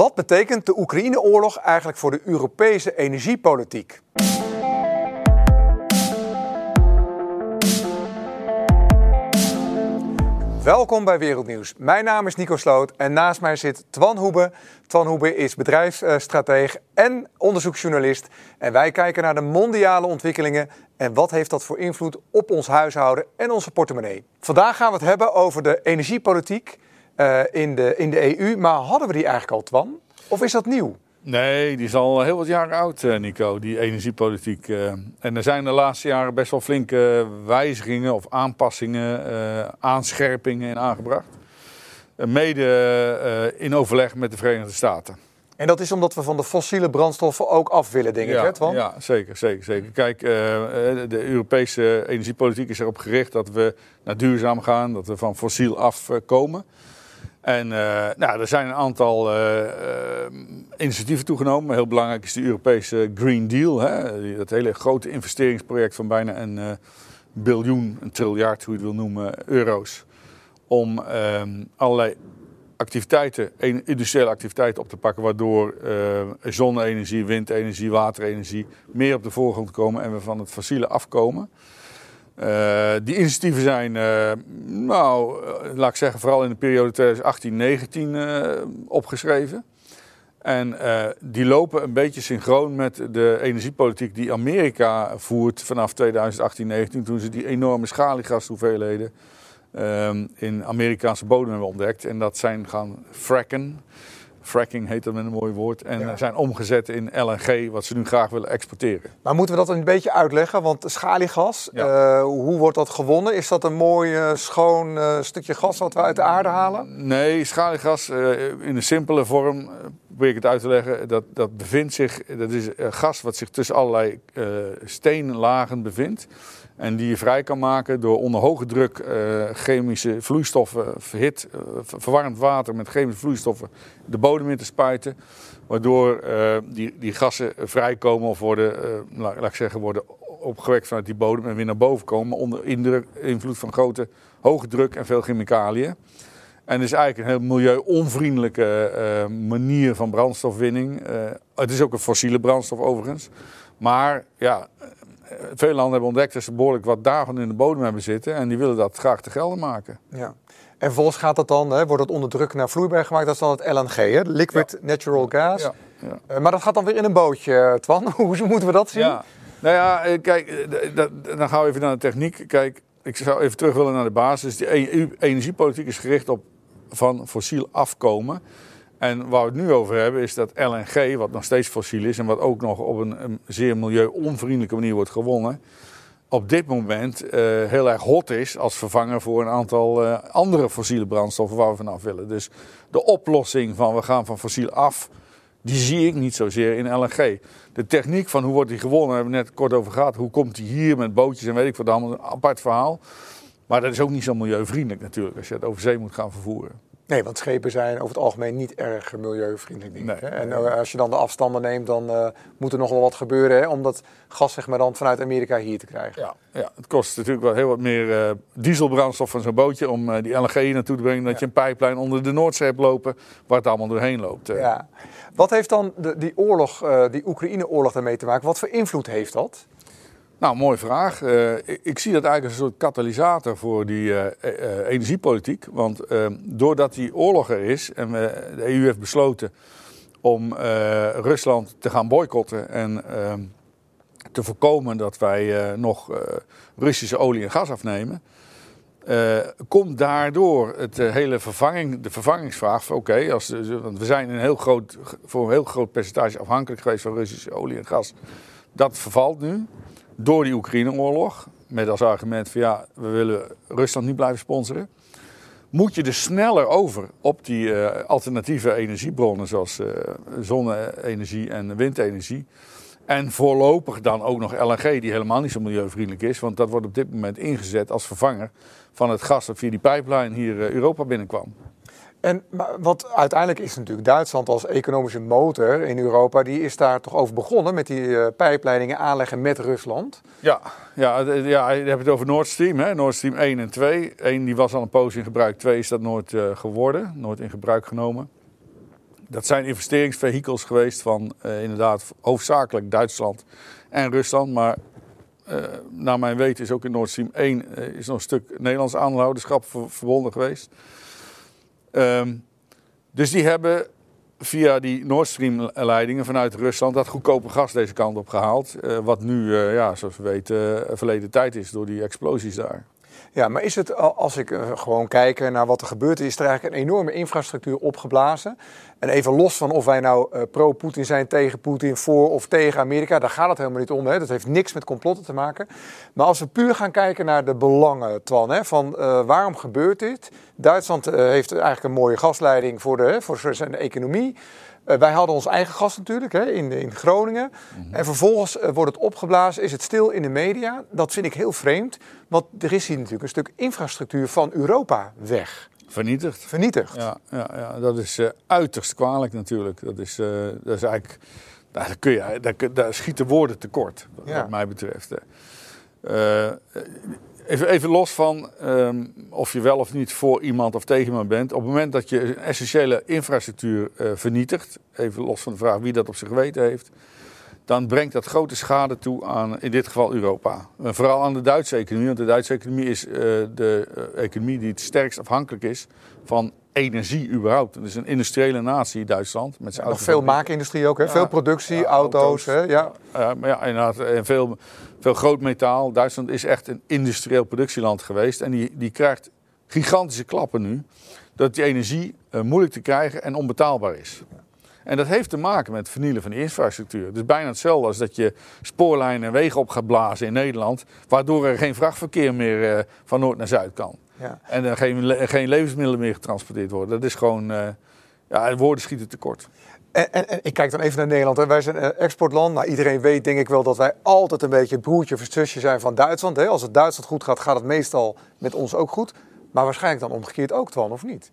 Wat betekent de Oekraïne-oorlog eigenlijk voor de Europese energiepolitiek? Welkom bij Wereldnieuws. Mijn naam is Nico Sloot en naast mij zit Twan Hoebe. Twan Hoebe is bedrijfsstratege en onderzoeksjournalist. En wij kijken naar de mondiale ontwikkelingen en wat heeft dat voor invloed op ons huishouden en onze portemonnee. Vandaag gaan we het hebben over de energiepolitiek uh, in, de, in de EU. Maar hadden we die eigenlijk al, Twan? Of is dat nieuw? Nee, die is al heel wat jaren oud, eh, Nico, die energiepolitiek. Eh. En er zijn de laatste jaren best wel flinke wijzigingen of aanpassingen, aanscherpingen in aangebracht. Mede in overleg met de Verenigde Staten. En dat is omdat we van de fossiele brandstoffen ook af willen, denk ja, ik, hè, Ja, zeker, zeker, zeker. Kijk, de Europese energiepolitiek is erop gericht dat we naar duurzaam gaan, dat we van fossiel afkomen. En uh, nou, er zijn een aantal uh, uh, initiatieven toegenomen. Heel belangrijk is de Europese Green Deal. Hè? Dat hele grote investeringsproject van bijna een biljoen, een triljard, hoe je het wil noemen, euro's. Om ehm, allerlei activiteiten, industriële activiteiten op te pakken, waardoor zonne-energie, windenergie, waterenergie meer op de voorgrond komen en we van het fossiele afkomen. Uh, die initiatieven zijn, uh, nou, uh, laat ik zeggen, vooral in de periode 2018-19 opgeschreven. En die lopen een beetje synchroon met de energiepolitiek die Amerika voert vanaf 2018-19, toen ze die enorme schaliegashoeveelheden ehm, in Amerikaanse bodem hebben ontdekt. En dat zijn gaan fracken. Fracking heet dat met een mooi woord. En zijn omgezet in LNG, wat ze nu graag willen exporteren. Maar moeten we dat een beetje uitleggen? Want schaliegas, uh, hoe wordt dat gewonnen? Is dat een mooi, uh, schoon uh, stukje gas wat we uit de aarde halen? Nee, schaliegas in een simpele vorm, probeer ik het uit te leggen, dat, dat bevindt zich, dat is gas wat zich tussen allerlei steenlagen bevindt. En die je vrij kan maken door onder hoge druk uh, chemische vloeistoffen, verhit, uh, verwarmd water met chemische vloeistoffen de bodem in te spuiten. Waardoor die, die gassen vrijkomen of worden, laat, laat, ik zeggen, worden opgewekt vanuit die bodem en weer naar boven komen. Onder invloed van grote hoge druk en veel chemicaliën. En het is eigenlijk een heel milieu-onvriendelijke manier van brandstofwinning. het is ook een fossiele brandstof overigens. Maar ja, veel landen hebben ontdekt dat ze behoorlijk wat dagen in de bodem hebben zitten. En die willen dat graag te gelden maken. Ja. En vervolgens gaat dat dan, hè, wordt het onder druk naar vloeibaar gemaakt. Dat is dan het LNG, hè? Liquid Natural Gas. Ja. Ja. Uh, maar dat gaat dan weer in een bootje, Twan. Hoe moeten we dat zien? Ja. Nou ja, eh, kijk, eh, dan gaan we even naar de techniek. Kijk, ik zou even terug willen naar de basis. Die e- energiepolitiek is gericht op van fossiel afkomen. En waar we het nu over hebben is dat LNG, wat nog steeds fossiel is en wat ook nog op een, een zeer milieu-onvriendelijke manier wordt gewonnen, op dit moment uh, heel erg hot is als vervanger voor een aantal uh, andere fossiele brandstoffen waar we vanaf willen. Dus de oplossing van we gaan van fossiel af, die zie ik niet zozeer in LNG. De techniek van hoe wordt die gewonnen, hebben we net kort over gehad. Hoe komt die hier met bootjes en weet ik wat allemaal, een apart verhaal. Maar dat is ook niet zo milieuvriendelijk natuurlijk als je het over zee moet gaan vervoeren. Nee, want schepen zijn over het algemeen niet erg milieuvriendelijk. Denk ik, hè? En uh, als je dan de afstanden neemt, dan uh, moet er nog wel wat gebeuren hè, om dat gas zeg maar, dan vanuit Amerika hier te krijgen. Ja, ja het kost natuurlijk wel heel wat meer uh, dieselbrandstof van zo'n bootje om die LNG naartoe te brengen. Dat ja. je een pijplijn onder de Noordzee hebt lopen waar het allemaal doorheen loopt. Ja. Wat heeft dan de, die oorlog, die Oekraïne-oorlog daarmee te maken? Wat voor invloed heeft dat? Nou, mooie vraag. Uh, ik, zie dat eigenlijk als een soort katalysator voor die uh, energiepolitiek. Want doordat die oorlog er is en de EU heeft besloten om Rusland te gaan boycotten en te voorkomen dat wij nog Russische olie en gas afnemen. komt daardoor het hele vervanging, de vervangingsvraag. Oké, okay, want we zijn een heel groot, voor een heel groot percentage afhankelijk geweest van Russische olie en gas. Dat vervalt nu door die Oekraïne-oorlog, met als argument van ja, we willen Rusland niet blijven sponsoren, moet je dus sneller over op die uh, alternatieve energiebronnen zoals uh, zonne-energie en windenergie. En voorlopig dan ook nog LNG, die helemaal niet zo milieuvriendelijk is, want dat wordt op dit moment ingezet als vervanger van het gas dat via die pipeline hier uh, Europa binnenkwam. En wat uiteindelijk is natuurlijk Duitsland als economische motor in Europa, die is daar toch over begonnen met die uh, pijpleidingen aanleggen met Rusland. Ja, ja, ja je hebt het over Nord Stream, hè? Nord Stream 1 en 2. 1 die was al een poos in gebruik, 2 is dat nooit uh, geworden, nooit in gebruik genomen. Dat zijn investeringsvehikels geweest van inderdaad hoofdzakelijk Duitsland en Rusland. Maar naar mijn weten is ook in Nord Stream 1 is nog een stuk Nederlands aanhouderschap verbonden geweest. Ehm, dus die hebben via die Nord Stream leidingen vanuit Rusland dat goedkope gas deze kant op gehaald. Uh, wat nu, uh, ja, zoals we weten, uh, verleden tijd is door die explosies daar. Ja, maar is het, als ik gewoon kijk naar wat er gebeurt, is er eigenlijk een enorme infrastructuur opgeblazen. En even los van of wij nou pro-Poetin zijn, tegen Poetin, voor of tegen Amerika, daar gaat het helemaal niet om. Hè. Dat heeft niks met complotten te maken. Maar als we puur gaan kijken naar de belangen, hè, van waarom gebeurt dit? Duitsland heeft eigenlijk een mooie gasleiding voor, de, voor zijn economie. Uh, wij hadden ons eigen gas natuurlijk hè, in, in Groningen. Mhm. En vervolgens uh, wordt het opgeblazen, is het stil in de media. Dat vind ik heel vreemd, want er is hier natuurlijk een stuk infrastructuur van Europa weg. Vernietigd. Vernietigd. Ja, ja, ja dat is uh, uiterst kwalijk natuurlijk. Dat is, dat is eigenlijk, daar, kun je, daar, daar schieten woorden tekort, wat mij betreft. Even, even los van um, of je wel of niet voor iemand of tegen iemand bent. Op het moment dat je essentiële infrastructuur uh, vernietigt, even los van de vraag wie dat op zich geweten heeft, dan brengt dat grote schade toe aan in dit geval Europa. En vooral aan de Duitse economie, want de Duitse economie is uh, de uh, economie die het sterkst afhankelijk is van energie überhaupt. Het is een industriële natie, Duitsland. Met zijn ja, nog veel maakindustrie ook, hè? Ja, veel productie, ja, auto's. auto's. Hè? Ja. ja, maar ja, inderdaad. En veel, veel groot metaal. Duitsland is echt een industrieel productieland geweest. En die, die krijgt gigantische klappen nu. Dat die energie uh, moeilijk te krijgen en onbetaalbaar is. En dat heeft te maken met het vernielen van de infrastructuur. Het is bijna hetzelfde als dat je spoorlijnen en wegen op gaat blazen in Nederland. Waardoor er geen vrachtverkeer meer uh, van noord naar zuid kan. Ja. En er geen, geen levensmiddelen meer getransporteerd worden. Dat is gewoon, uh, ja, woorden schieten tekort. En, en, en, ik kijk dan even naar Nederland. Hè. Wij zijn een exportland. Nou, iedereen weet denk ik wel dat wij altijd een beetje het broertje of zusje zijn van Duitsland. Hè. Als het Duitsland goed gaat, gaat het meestal met ons ook goed. Maar waarschijnlijk dan omgekeerd ook, Twan, of niet?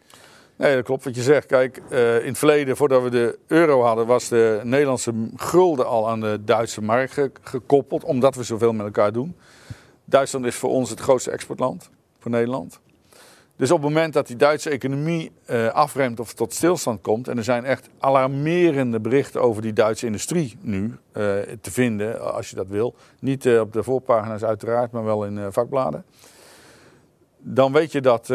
Nee, dat klopt wat je zegt. Kijk, uh, in het verleden, voordat we de euro hadden, was de Nederlandse gulden al aan de Duitse markt ge gekoppeld. Omdat we zoveel met elkaar doen. Duitsland is voor ons het grootste exportland, voor Nederland. Dus op het moment dat die Duitse economie uh, afremt of tot stilstand komt, en er zijn echt alarmerende berichten over die Duitse industrie nu uh, te vinden, als je dat wil. Niet op de voorpagina's uiteraard, maar wel in vakbladen. Dan weet je dat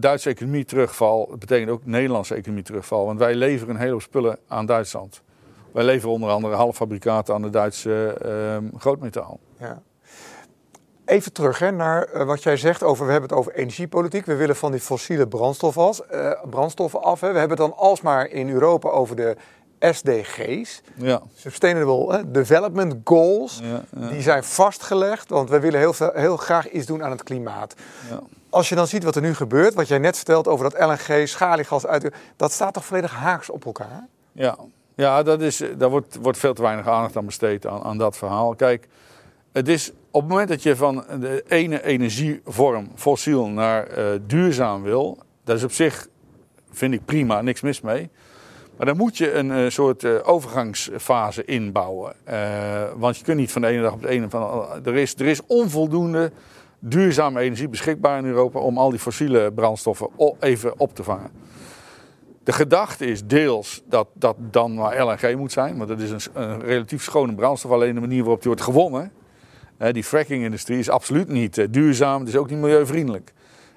Duitse economie terugval, dat betekent ook Nederlandse economie terugval. Want wij leveren een heleboel spullen aan Duitsland. Wij leveren onder andere halffabrikaten aan de Duitse grootmetaal. Ja. Even terug hè, naar uh, wat jij zegt over, we hebben het over energiepolitiek. We willen van die fossiele brandstoffen, af. Uh, brandstoffen af. Hè. We hebben het dan alsmaar in Europa over de SDG's. Ja. Sustainable hè, Development Goals. Ja, ja. Die zijn vastgelegd, want we willen heel, veel, heel graag iets doen aan het klimaat. Ja. Als je dan ziet wat er nu gebeurt, wat jij net vertelt over dat LNG, schaliegas uit... Dat staat toch volledig haaks op elkaar? Ja, ja dat is, daar wordt, wordt veel te weinig aandacht aan besteed aan, aan dat verhaal. Kijk, het is op het moment dat je van de ene energievorm, fossiel, naar uh, duurzaam wil, dat is op zich, vind ik prima, niks mis mee. Maar dan moet je een uh, soort uh, overgangsfase inbouwen. want je kunt niet van de ene dag op de ene van. Er is, er is onvoldoende duurzame energie beschikbaar in Europa om al die fossiele brandstoffen even op te vangen. De gedachte is deels dat dat dan maar LNG moet zijn, want dat is een, een relatief schone brandstof. Alleen de manier waarop die wordt gewonnen, die fracking-industrie is absoluut niet eh, duurzaam, het is ook niet milieuvriendelijk.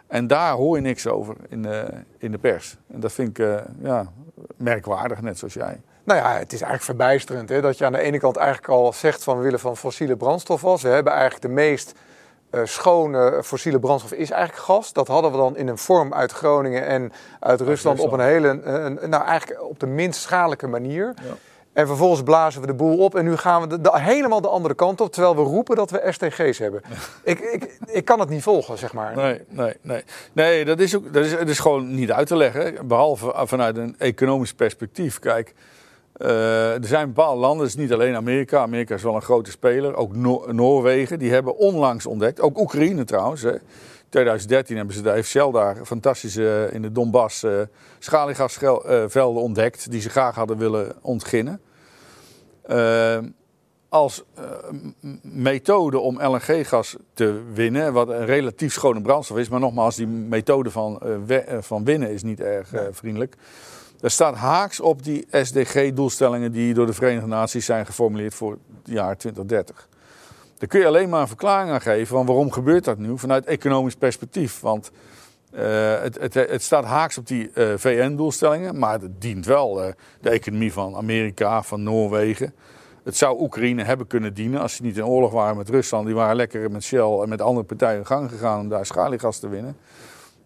En daar hoor je niks over in de, in de pers. En dat vind ik uh, ja, merkwaardig, net zoals jij. Nou ja, het is eigenlijk verbijsterend hè, dat je aan de ene kant eigenlijk al zegt van we willen van fossiele brandstof af. We hebben eigenlijk de meest uh, schone fossiele brandstof is eigenlijk gas. Dat hadden we dan in een vorm uit Groningen en uit Rusland, op een hele, uh, nou eigenlijk op de minst schadelijke manier. Ja. En vervolgens blazen we de boel op en nu gaan we de, de, helemaal de andere kant op, terwijl we roepen dat we STG's hebben. ik, ik, ik kan het niet volgen, zeg maar. Nee, nee, nee. Nee, dat is, ook, dat is, dat is gewoon niet uit te leggen, behalve vanuit een economisch perspectief. Kijk, uh, er zijn bepaalde landen, het is niet alleen Amerika. Amerika is wel een grote speler. Ook no Noorwegen, die hebben onlangs ontdekt, ook Oekraïne trouwens. Hè. 2013 hebben ze daar, Shell daar fantastische uh, in de Donbass uh, schaliegasvelden ontdekt. Die ze graag hadden willen ontginnen. Uh, als uh, methode om LNG-gas te winnen, wat een relatief schone brandstof is, maar nogmaals, die methode van, uh, van winnen is niet erg vriendelijk. Dat staat haaks op die SDG-doelstellingen die door de Verenigde Naties zijn geformuleerd voor het jaar 2030. Daar kun je alleen maar een verklaring aan geven van waarom gebeurt dat nu vanuit economisch perspectief. Want uh, het, het, het, staat haaks op die uh, VN-doelstellingen, maar het dient wel uh, de economie van Amerika, van Noorwegen. Het zou Oekraïne hebben kunnen dienen als ze niet in oorlog waren met Rusland. Die waren lekker met Shell en met andere partijen in gang gegaan om daar schaliegas te winnen.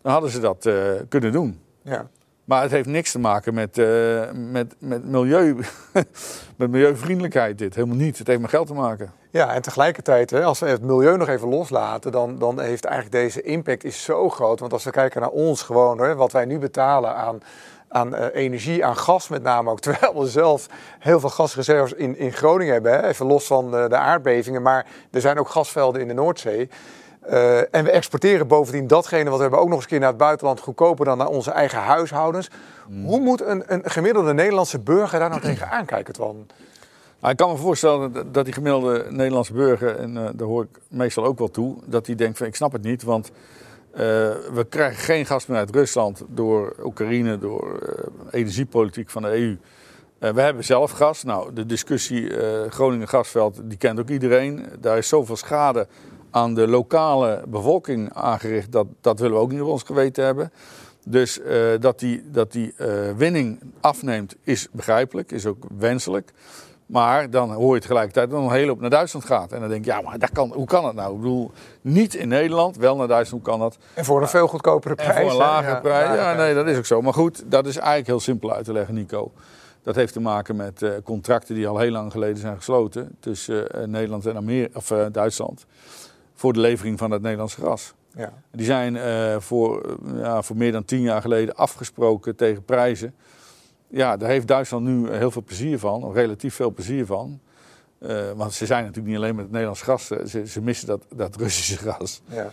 Dan hadden ze dat kunnen doen. Ja. Maar het heeft niks te maken met, uh, met, met, milieu, met milieuvriendelijkheid dit. Helemaal niet. Het heeft met geld te maken. Ja, en tegelijkertijd, hè, als we het milieu nog even loslaten, dan, dan heeft eigenlijk deze impact is zo groot. Want als we kijken naar ons gewoon, wat wij nu betalen aan, aan uh, energie, aan gas met name ook. Terwijl we zelf heel veel gasreserves in, in Groningen hebben. Hè, even los van de, de aardbevingen. Maar er zijn ook gasvelden in de Noordzee. Uh, en we exporteren bovendien datgene wat we hebben ook nog eens keer naar het buitenland goedkoper dan naar onze eigen huishoudens. Mm. Hoe moet een, een, gemiddelde Nederlandse burger daar nou tegen aankijken, Twan? Nou, ik kan me voorstellen dat die gemiddelde Nederlandse burger, en uh, daar hoor ik meestal ook wel toe, dat die denkt van ik snap het niet, want uh, we krijgen geen gas meer uit Rusland door Oekraïne, door energiepolitiek van de EU. we hebben zelf gas. Nou, de discussie Groningen gasveld, die kent ook iedereen. Daar is zoveel schade aan de lokale bevolking aangericht, dat, dat willen we ook niet op ons geweten hebben. Dus uh, dat die, dat die uh, winning afneemt is begrijpelijk, is ook wenselijk. Maar dan hoor je tegelijkertijd dat een hele hoop naar Duitsland gaat. En dan denk je, ja, maar dat kan, hoe kan het nou? Ik bedoel, niet in Nederland, wel naar Duitsland, kan dat? En voor een veel goedkopere prijs. En voor een lagere prijs. Ja, nee, dat is ook zo. Maar goed, dat is eigenlijk heel simpel uit te leggen, Nico. Dat heeft te maken met uh, contracten die al heel lang geleden zijn gesloten tussen Nederland en Amerika, of, Duitsland voor de levering van het Nederlandse gas. Ja. Die zijn uh, voor, ja, voor meer dan tien jaar geleden afgesproken tegen prijzen. Ja, daar heeft Duitsland nu heel veel plezier van, of relatief veel plezier van. Uh, want ze zijn natuurlijk niet alleen met het Nederlands gas, ze, ze missen dat, dat Russische gas. Ja.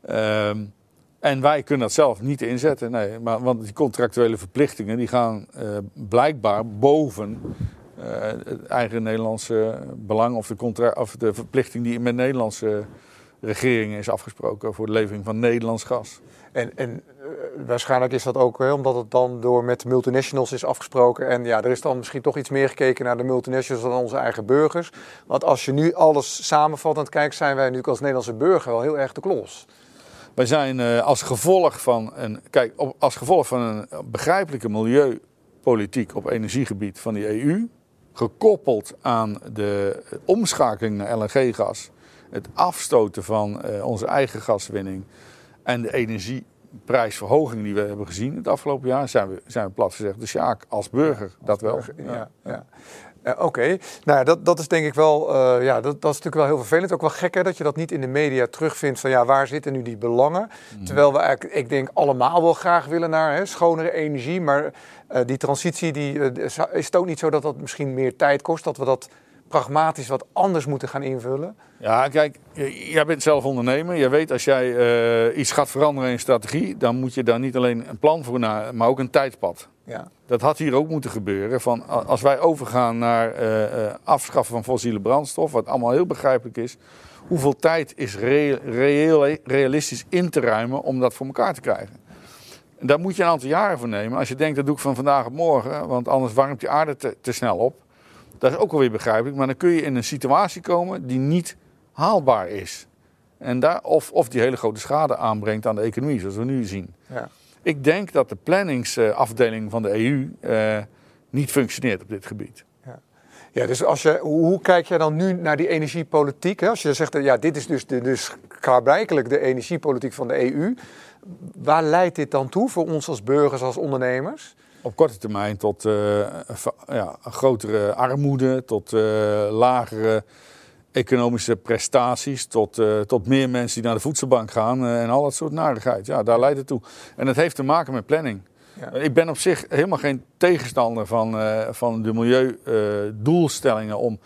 Ehm, en wij kunnen dat zelf niet inzetten, nee. Maar, want die contractuele verplichtingen die gaan blijkbaar boven het eigen Nederlandse belang of de, contra of de verplichting die met Nederlandse regering is afgesproken voor de levering van Nederlands gas. En, en uh, waarschijnlijk is dat ook hè, omdat het dan door met multinationals is afgesproken. En ja, er is dan misschien toch iets meer gekeken naar de multinationals dan onze eigen burgers. Want als je nu alles samenvattend kijkt, zijn wij nu als Nederlandse burger wel heel erg de klos. Wij zijn uh, als gevolg van een, kijk, op, als gevolg van een begrijpelijke milieupolitiek op energiegebied van de EU, gekoppeld aan de omschakeling naar LNG-gas het afstoten van uh, onze eigen gaswinning en de energieprijsverhoging die we hebben gezien het afgelopen jaar, zijn we, zijn we plat gezegd de Sjaak als burger, dat wel. ja. ja. Uh, Oké, okay. nou ja, dat, dat is denk ik wel, uh, ja, dat, dat is natuurlijk wel heel vervelend. Ook wel gek hè, dat je dat niet in de media terugvindt van ja, waar zitten nu die belangen? Mm. Terwijl we eigenlijk, ik denk, allemaal wel graag willen naar hè, schonere energie. Maar uh, die transitie, die, is het ook niet zo dat dat misschien meer tijd kost, dat we dat pragmatisch wat anders moeten gaan invullen? Ja, kijk, jij bent zelf ondernemer. Je weet als jij uh, iets gaat veranderen in strategie, dan moet je daar niet alleen een plan voor naar, maar ook een tijdpad. Ja. Dat had hier ook moeten gebeuren. Van, als wij overgaan naar uh, uh, afschaffen van fossiele brandstof, wat allemaal heel begrijpelijk is, hoeveel tijd is reëel, realistisch in te ruimen om dat voor elkaar te krijgen? En daar moet je een aantal jaren voor nemen. Als je denkt, dat doe ik van vandaag op morgen, want anders warmt die aarde te, te snel op. Dat is ook alweer begrijpelijk. Maar dan kun je in een situatie komen die niet haalbaar is. En daar, of, of die hele grote schade aanbrengt aan de economie, zoals we nu zien. Ja. Ik denk dat de planningsafdeling van de EU eh, niet functioneert op dit gebied. Ja, ja dus als je, hoe, kijk jij dan nu naar die energiepolitiek? Hè? Als je zegt, ja, dit is dus, de, dus klaarblijkelijk de energiepolitiek van de EU. Waar leidt dit dan toe voor ons als burgers, als ondernemers? Op korte termijn tot uh, ja, grotere armoede, tot uh, lagere economische prestaties, tot, uh, tot meer mensen die naar de voedselbank gaan en al dat soort narigheid. Ja, daar leidt het toe. En het heeft te maken met planning. Ja. Ik ben op zich helemaal geen tegenstander van, van de milieudoelstellingen om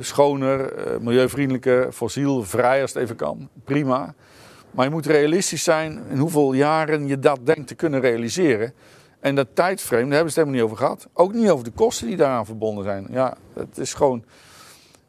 schoner, milieuvriendelijker, fossielvrij als het even kan. Prima. Maar je moet realistisch zijn in hoeveel jaren je dat denkt te kunnen realiseren. En dat tijdframe, daar hebben we het helemaal niet over gehad. Ook niet over de kosten die daaraan verbonden zijn. Ja, het is gewoon.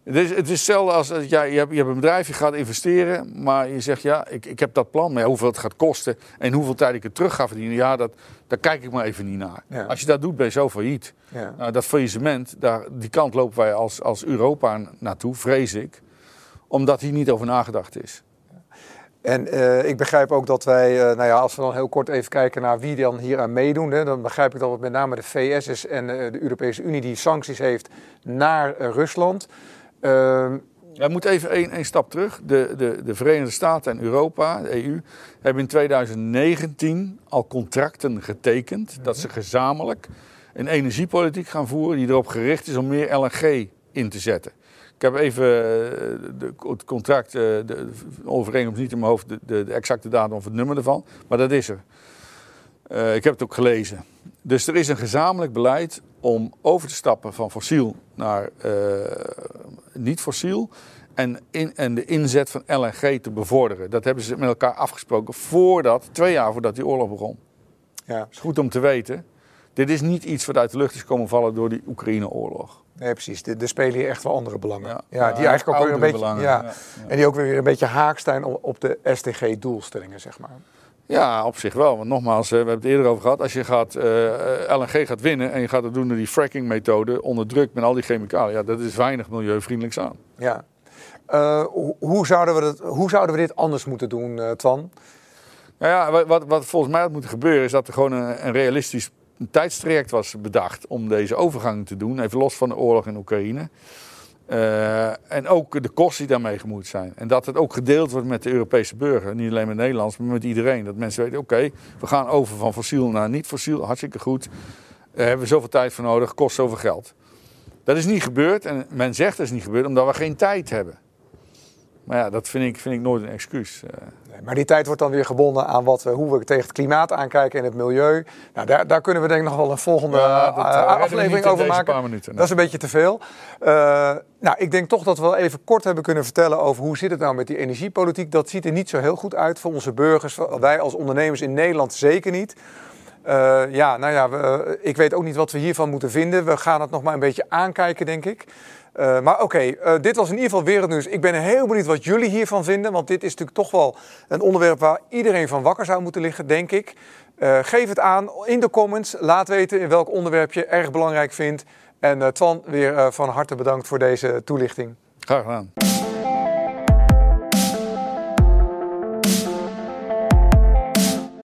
Het is, het is hetzelfde als als jij, je, hebt, je hebt een bedrijf, je gaat investeren, maar je zegt ja, ik, ik heb dat plan, maar ja, hoeveel het gaat kosten en hoeveel tijd ik het terug ga verdienen, ja, dat, daar kijk ik maar even niet naar. Ja. Als je dat doet, ben je zo failliet. Ja. Nou, dat faillissement, daar, die kant lopen wij als, als Europa naartoe, vrees ik, omdat hier niet over nagedacht is. En eh, ik begrijp ook dat wij, eh, nou ja, als we dan heel kort even kijken naar wie dan hier aan meedoen, hè, dan begrijp ik dat het met name de VS is en eh, de Europese Unie die sancties heeft naar Rusland. Ehm, Ja, moet even één, één stap terug. De, de, de Verenigde Staten en Europa, de EU, hebben in 2019 al contracten getekend dat ze gezamenlijk een energiepolitiek gaan voeren die erop gericht is om meer LNG in te zetten. Ik heb even eh, de, het contract, eh, de, de overeenkomst niet in mijn hoofd, de, de, de exacte datum of het nummer ervan, maar dat is er. Eh, ik heb het ook gelezen. Dus er is een gezamenlijk beleid om over te stappen van fossiel naar eh, niet fossiel. En, in, en de inzet van LNG te bevorderen. Dat hebben ze met elkaar afgesproken voordat, twee jaar voordat die oorlog begon. ja, is goed om te weten. Dit is niet iets wat uit de lucht is komen vallen door die Oekraïne-oorlog. Nee, precies. Er spelen hier echt wel andere belangen. Ja, Ja. die eigenlijk ook weer een beetje, belangen. ja, en die ook weer een beetje haak staan op, de SDG-doelstellingen, zeg maar. Ja, op zich wel. Want nogmaals, eh, we hebben het eerder over gehad. Als je gaat, eh, LNG gaat winnen en je gaat het doen door die fracking-methode onder druk met al die chemicaliën. Ja, dat is weinig milieuvriendelijks aan. Ja. Eh, hoe, zouden we dat, hoe zouden we dit anders moeten doen, eh, Twan? Nou ja, wat- wat, wat volgens mij had moeten gebeuren is dat er gewoon een, een realistisch tijdstraject was bedacht om deze overgang te doen. Even los van de oorlog in Oekraïne. Eh, en ook de kosten die daarmee gemoeid zijn. En dat het ook gedeeld wordt met de Europese burger. Niet alleen met Nederlands, maar met iedereen. Dat mensen weten, oké, we gaan over van fossiel naar niet fossiel. Hartstikke goed. Daar hebben we zoveel tijd voor nodig, kost zoveel geld. Dat is niet gebeurd. En men zegt dat is niet gebeurd omdat we geen tijd hebben. Maar ja, dat vind ik, vind ik nooit een excuus. Eh, maar die tijd wordt dan weer gebonden aan wat hoe we tegen het klimaat aankijken en het milieu. Nou, daar, daar kunnen we denk ik nog wel een volgende Ja, dat, eh, eh, we aflevering over maken. paar minuten, nee. Dat is een beetje te veel. Eh, nou, ik denk toch dat we wel even kort hebben kunnen vertellen over hoe zit het nou met die energiepolitiek. Dat ziet er niet zo heel goed uit voor onze burgers. Wij als ondernemers in Nederland zeker niet. Eh, ja, nou ja, we, ik weet ook niet wat we hiervan moeten vinden. We gaan het nog maar een beetje aankijken, denk ik. Eh, maar oké, eh, dit was in ieder geval wereldnieuws. Ik ben heel benieuwd wat jullie hiervan vinden. Want dit is natuurlijk toch wel een onderwerp waar iedereen van wakker zou moeten liggen, denk ik. Eh, geef het aan in de comments. Laat weten in welk onderwerp je erg belangrijk vindt. En Twan, weer van harte bedankt voor deze toelichting. graag gedaan.